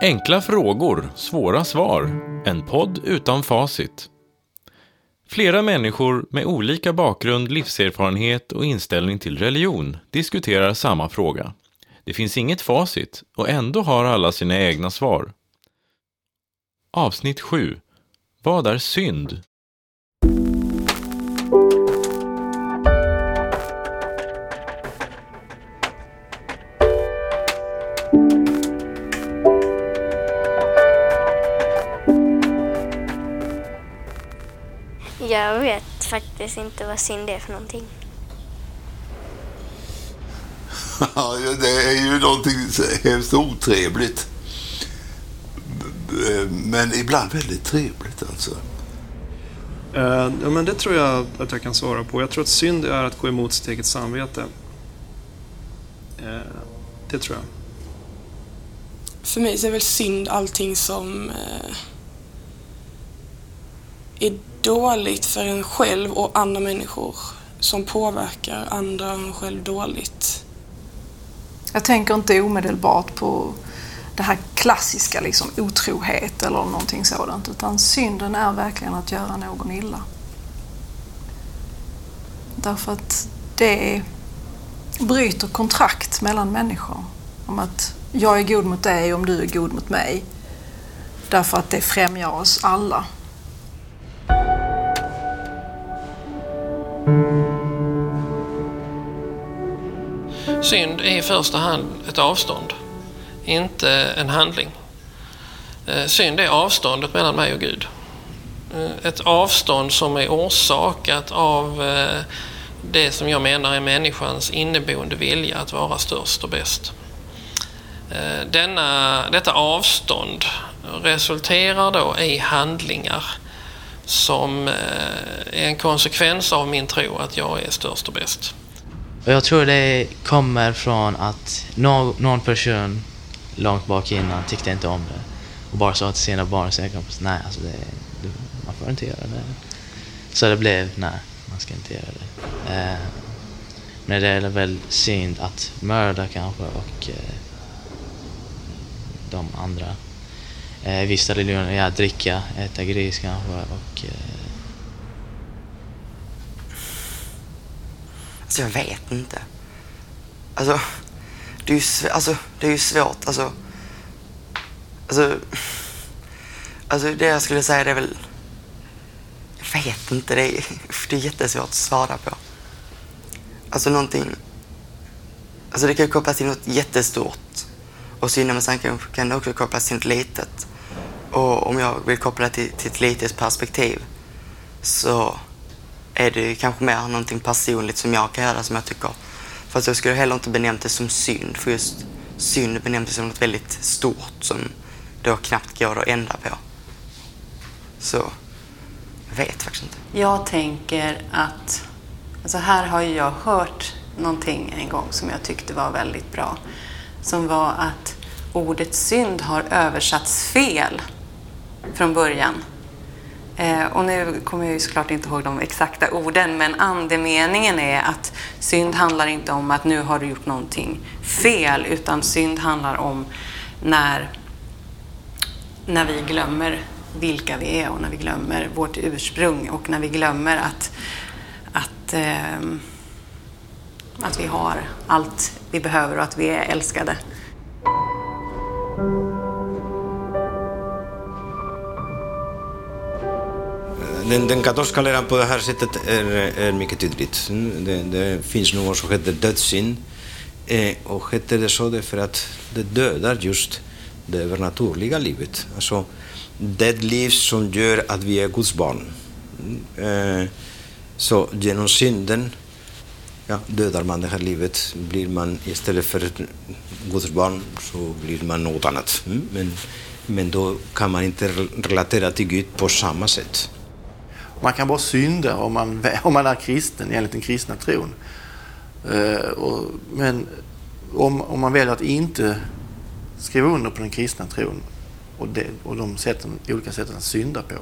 Enkla frågor, svåra svar. En podd utan facit. Flera människor med olika bakgrund, livserfarenhet och inställning till religion diskuterar samma fråga. Det finns inget facit och ändå har alla sina egna svar. Avsnitt 7. Vad är synd? Jag vet faktiskt inte vad synd är för någonting. Ja, det är ju någonting hemskt otrevligt. Men ibland väldigt trevligt alltså. Eh, Ja, men det tror jag att jag kan svara på. Jag tror att synd är att gå emot sitt eget samvete. Eh, Det tror jag. För mig så är väl synd allting som eh, är dåligt för en själv och andra människor. Som påverkar andra och en själv dåligt. Jag tänker inte omedelbart på det här klassiska, liksom otrohet eller någonting sådant. Utan synden är verkligen att göra någon illa. Därför att det bryter kontrakt mellan människor. Om att jag är god mot dig om du är god mot mig. Därför att det främjar oss alla. Synd är i första hand ett avstånd, inte en handling. Eh, synd är avståndet mellan mig och Gud. Eh, ett avstånd som är orsakat av eh, det som jag menar är människans inneboende vilja att vara störst och bäst. Denna, detta avstånd resulterar då i handlingar som eh, är en konsekvens av min tro att jag är störst och bäst. Och jag tror det kommer från att någon, person långt bak innan tyckte inte om det. Och bara sa till sina barn och sina kompisar, nej alltså det, man får inte göra det. Så det blev, nej, man ska inte göra det. Eh, men det är väl synd att mörda kanske och eh, de andra. Eh, vissa religioner, ja, dricka, äta gris kanske och eh, Alltså jag vet inte. Alltså, det är ju, sv- alltså, det är ju svårt. Alltså, alltså, alltså det jag skulle säga det är väl... Jag vet inte. Det är, det är jättesvårt att svara på. Alltså någonting... Alltså det kan ju kopplas till något jättestort. Och synd men sen kan, kan det också kopplas till något litet. Och om jag vill koppla till, till ett litet perspektiv så är det kanske mer någonting personligt som jag kan göra som jag tycker. Fast jag skulle heller inte benämnt det som synd, för just synd benämns som något väldigt stort som då knappt går att ändra på. Så, jag vet faktiskt inte. Jag tänker att, alltså här har ju jag hört någonting en gång som jag tyckte var väldigt bra. Som var att ordet synd har översatts fel från början. Eh, och nu kommer jag ju såklart inte ihåg de exakta orden, men andemeningen är att synd handlar inte om att nu har du gjort någonting fel, utan synd handlar om när, när vi glömmer vilka vi är och när vi glömmer vårt ursprung och när vi glömmer att, att, ehm, att vi har allt vi behöver och att vi är älskade. Den, den katolska läran på det här sättet är, är mycket tydligt. Mm, det, det finns något som heter dödssynd. Eh, och heter det så därför att det dödar just det övernaturliga livet. Alltså det liv som gör att vi är Guds barn. Mm, eh, så genom synden ja, dödar man det här livet. Blir man istället för Guds barn så blir man något annat. Mm, Men, men då kan man inte relatera till Gud på samma sätt. Man kan bara synda om man, om man är kristen enligt den kristna tron. Eh, men om, om man väljer att inte skriva under på den kristna tron och, det, och de sätten, olika sätten att synda på,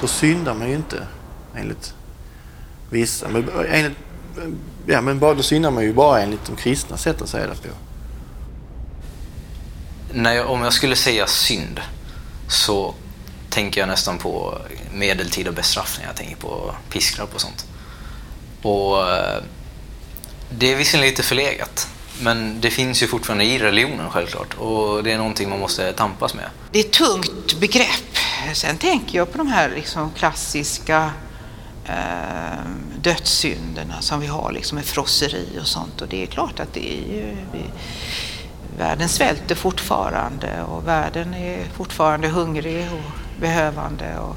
då syndar man ju inte enligt vissa. Men, enligt, ja, men bara, då syndar man ju bara enligt de kristna sätt att säga det på. när jag, om jag skulle säga synd så tänker jag nästan på medeltid och bestraffning. Jag tänker på piskrapp och sånt. Och eh, det är visserligen lite förlegat. Men det finns ju fortfarande i religionen självklart. Och det är någonting man måste tampas med. Det är ett tungt begrepp. Sen tänker jag på de här liksom klassiska eh, dödssynderna som vi har liksom med frosseri och sånt. Och det är klart att det är ju... Vi, världen svälter fortfarande och världen är fortfarande hungrig och behövande. Och,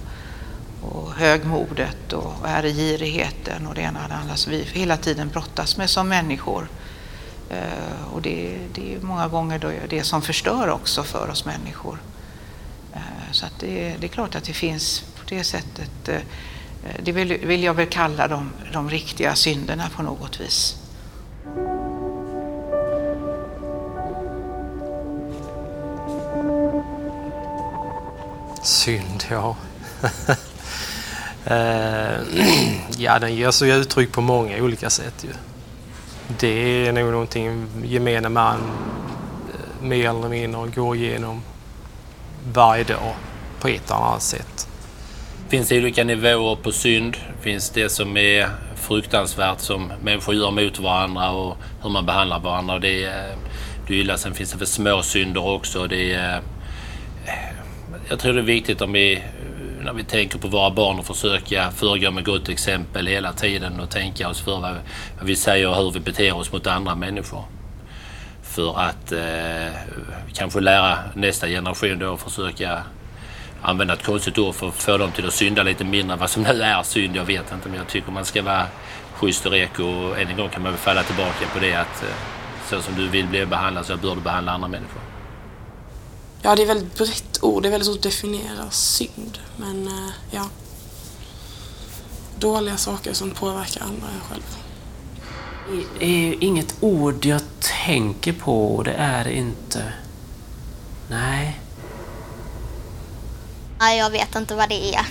och högmodet och äregirigheten och det ena och det andra som vi hela tiden brottas med som människor. Eh, och det, det är många gånger då det som förstör också för oss människor. Eh, så att det, det, är klart att det finns på det sättet, eh, det vill, vill jag väl kalla de, de riktiga synderna på något vis. Synd, ja. Eh, ja, den ger sig uttryck på många olika sätt. Ju. Det är nog någonting gemene man eh, mer eller mindre går igenom varje dag på ett eller annat sätt. Det finns olika nivåer på synd. Det finns det som är fruktansvärt som människor gör mot varandra och hur man behandlar varandra. Det är, eh, det är illa. Sen finns det för små synder också. Det är, jag tror det är viktigt om vi när vi tänker på våra barn och försöka föregå med gott exempel hela tiden och tänka oss för vad, vi säger och hur vi beter oss mot andra människor. För att eh, kanske lära nästa generation då försöka använda ett konstigt ord för att få dem till att synda lite mindre vad som nu är synd. Jag vet inte men jag tycker man ska vara schysst och reko och än en gång kan man väl falla tillbaka på det att eh, så som du vill bli behandlad så bör du behandla andra människor. Ja, det är väldigt brett ord. Det är väldigt svårt att definiera synd. Men eh, ja. Dåliga saker som påverkar andra än själv. Det är inget ord jag tänker på. Det är inte... Nej. Nej, jag vet inte vad det är.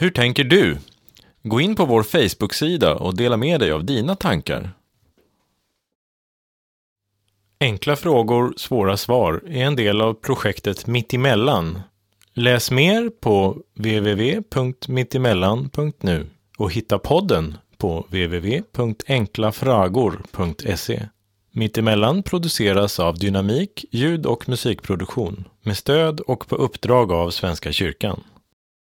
Hur tänker du? Gå in på vår Facebook-sida och dela med dig av dina tankar. Enkla frågor, svåra svar är en del av projektet Mittemellan. Läs mer på www.mittemellan.nu och hitta podden på www.enklafragor.se. Mittemellan produceras av Dynamik ljud och musikproduktion med stöd och på uppdrag av Svenska kyrkan.